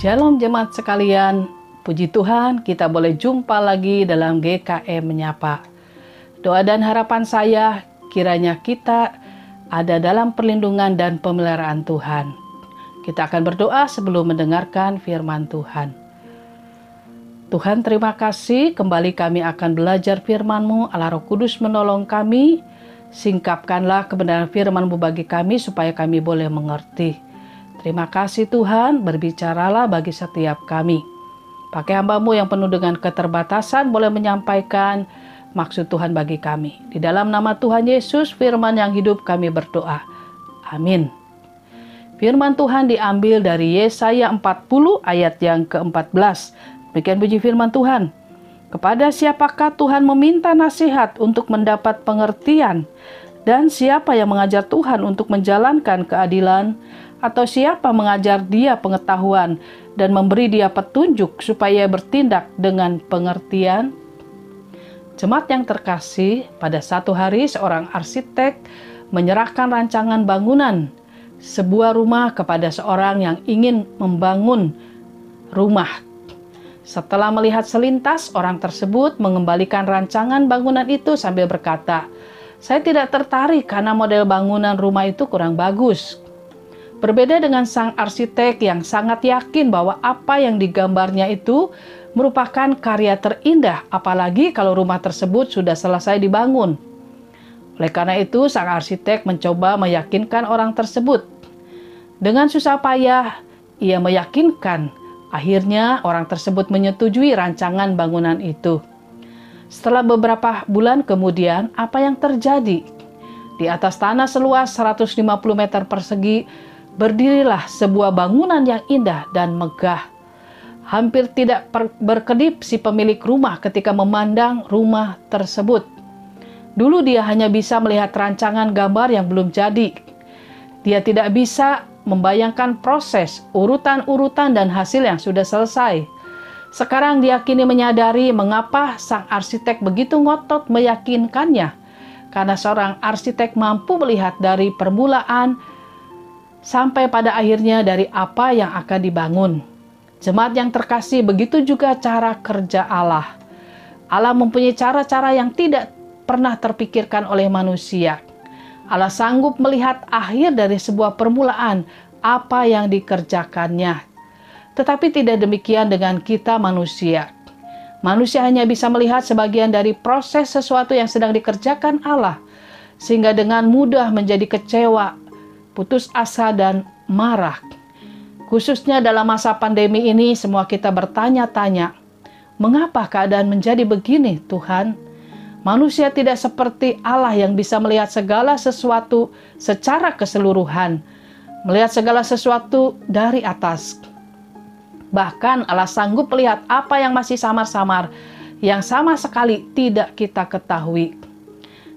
Shalom jemaat sekalian, puji Tuhan kita boleh jumpa lagi dalam GKM Menyapa. Doa dan harapan saya kiranya kita ada dalam perlindungan dan pemeliharaan Tuhan. Kita akan berdoa sebelum mendengarkan firman Tuhan. Tuhan terima kasih kembali kami akan belajar firman-Mu Allah Roh Kudus menolong kami singkapkanlah kebenaran firman-Mu bagi kami supaya kami boleh mengerti Terima kasih Tuhan, berbicaralah bagi setiap kami. Pakai hambamu yang penuh dengan keterbatasan boleh menyampaikan maksud Tuhan bagi kami. Di dalam nama Tuhan Yesus, firman yang hidup kami berdoa. Amin. Firman Tuhan diambil dari Yesaya 40 ayat yang ke-14. Demikian puji firman Tuhan. Kepada siapakah Tuhan meminta nasihat untuk mendapat pengertian? Dan siapa yang mengajar Tuhan untuk menjalankan keadilan? atau siapa mengajar dia pengetahuan dan memberi dia petunjuk supaya bertindak dengan pengertian? Jemaat yang terkasih, pada satu hari seorang arsitek menyerahkan rancangan bangunan sebuah rumah kepada seorang yang ingin membangun rumah. Setelah melihat selintas, orang tersebut mengembalikan rancangan bangunan itu sambil berkata, "Saya tidak tertarik karena model bangunan rumah itu kurang bagus." Berbeda dengan sang arsitek yang sangat yakin bahwa apa yang digambarnya itu merupakan karya terindah, apalagi kalau rumah tersebut sudah selesai dibangun. Oleh karena itu, sang arsitek mencoba meyakinkan orang tersebut. Dengan susah payah, ia meyakinkan. Akhirnya, orang tersebut menyetujui rancangan bangunan itu. Setelah beberapa bulan kemudian, apa yang terjadi? Di atas tanah seluas 150 meter persegi, berdirilah sebuah bangunan yang indah dan megah. Hampir tidak berkedip si pemilik rumah ketika memandang rumah tersebut. Dulu dia hanya bisa melihat rancangan gambar yang belum jadi. Dia tidak bisa membayangkan proses, urutan-urutan, dan hasil yang sudah selesai. Sekarang dia kini menyadari mengapa sang arsitek begitu ngotot meyakinkannya. Karena seorang arsitek mampu melihat dari permulaan sampai pada akhirnya dari apa yang akan dibangun. Jemaat yang terkasih, begitu juga cara kerja Allah. Allah mempunyai cara-cara yang tidak pernah terpikirkan oleh manusia. Allah sanggup melihat akhir dari sebuah permulaan apa yang dikerjakannya. Tetapi tidak demikian dengan kita manusia. Manusia hanya bisa melihat sebagian dari proses sesuatu yang sedang dikerjakan Allah, sehingga dengan mudah menjadi kecewa putus asa dan marah. Khususnya dalam masa pandemi ini semua kita bertanya-tanya, mengapa keadaan menjadi begini Tuhan? Manusia tidak seperti Allah yang bisa melihat segala sesuatu secara keseluruhan, melihat segala sesuatu dari atas. Bahkan Allah sanggup melihat apa yang masih samar-samar, yang sama sekali tidak kita ketahui.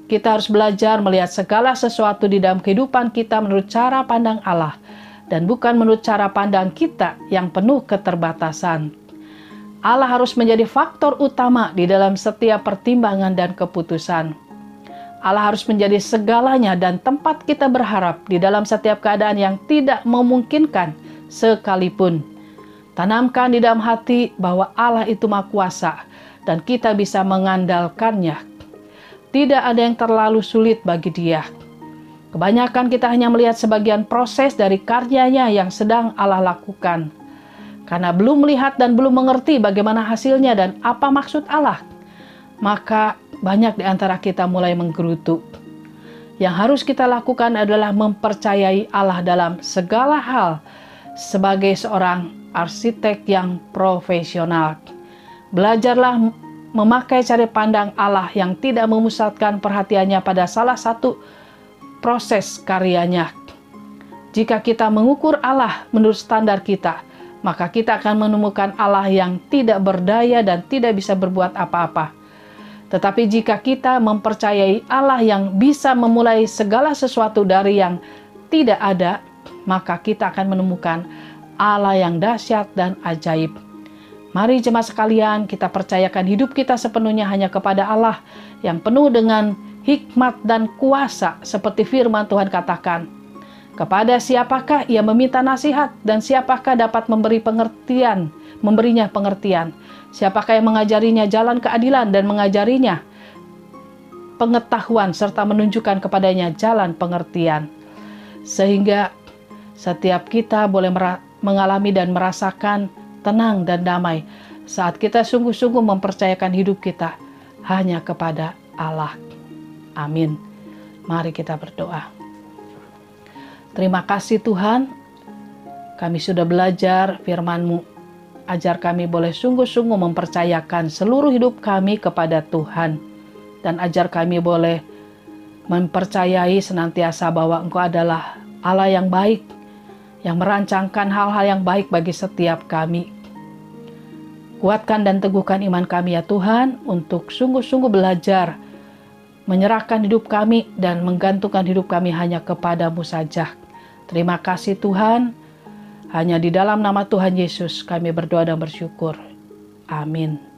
Kita harus belajar melihat segala sesuatu di dalam kehidupan kita menurut cara pandang Allah dan bukan menurut cara pandang kita yang penuh keterbatasan. Allah harus menjadi faktor utama di dalam setiap pertimbangan dan keputusan. Allah harus menjadi segalanya dan tempat kita berharap di dalam setiap keadaan yang tidak memungkinkan sekalipun. Tanamkan di dalam hati bahwa Allah itu Maha Kuasa dan kita bisa mengandalkannya tidak ada yang terlalu sulit bagi dia. Kebanyakan kita hanya melihat sebagian proses dari karyanya yang sedang Allah lakukan. Karena belum melihat dan belum mengerti bagaimana hasilnya dan apa maksud Allah, maka banyak di antara kita mulai menggerutu. Yang harus kita lakukan adalah mempercayai Allah dalam segala hal sebagai seorang arsitek yang profesional. Belajarlah memakai cara pandang Allah yang tidak memusatkan perhatiannya pada salah satu proses karyanya. Jika kita mengukur Allah menurut standar kita, maka kita akan menemukan Allah yang tidak berdaya dan tidak bisa berbuat apa-apa. Tetapi jika kita mempercayai Allah yang bisa memulai segala sesuatu dari yang tidak ada, maka kita akan menemukan Allah yang dahsyat dan ajaib. Mari jemaat sekalian kita percayakan hidup kita sepenuhnya hanya kepada Allah yang penuh dengan hikmat dan kuasa seperti firman Tuhan katakan. Kepada siapakah ia meminta nasihat dan siapakah dapat memberi pengertian, memberinya pengertian? Siapakah yang mengajarinya jalan keadilan dan mengajarinya pengetahuan serta menunjukkan kepadanya jalan pengertian? Sehingga setiap kita boleh mengalami dan merasakan tenang dan damai saat kita sungguh-sungguh mempercayakan hidup kita hanya kepada Allah. Amin. Mari kita berdoa. Terima kasih Tuhan, kami sudah belajar firman-Mu. Ajar kami boleh sungguh-sungguh mempercayakan seluruh hidup kami kepada Tuhan. Dan ajar kami boleh mempercayai senantiasa bahwa Engkau adalah Allah yang baik, yang merancangkan hal-hal yang baik bagi setiap kami. Kuatkan dan teguhkan iman kami ya Tuhan untuk sungguh-sungguh belajar menyerahkan hidup kami dan menggantungkan hidup kami hanya kepadamu saja. Terima kasih Tuhan. Hanya di dalam nama Tuhan Yesus kami berdoa dan bersyukur. Amin.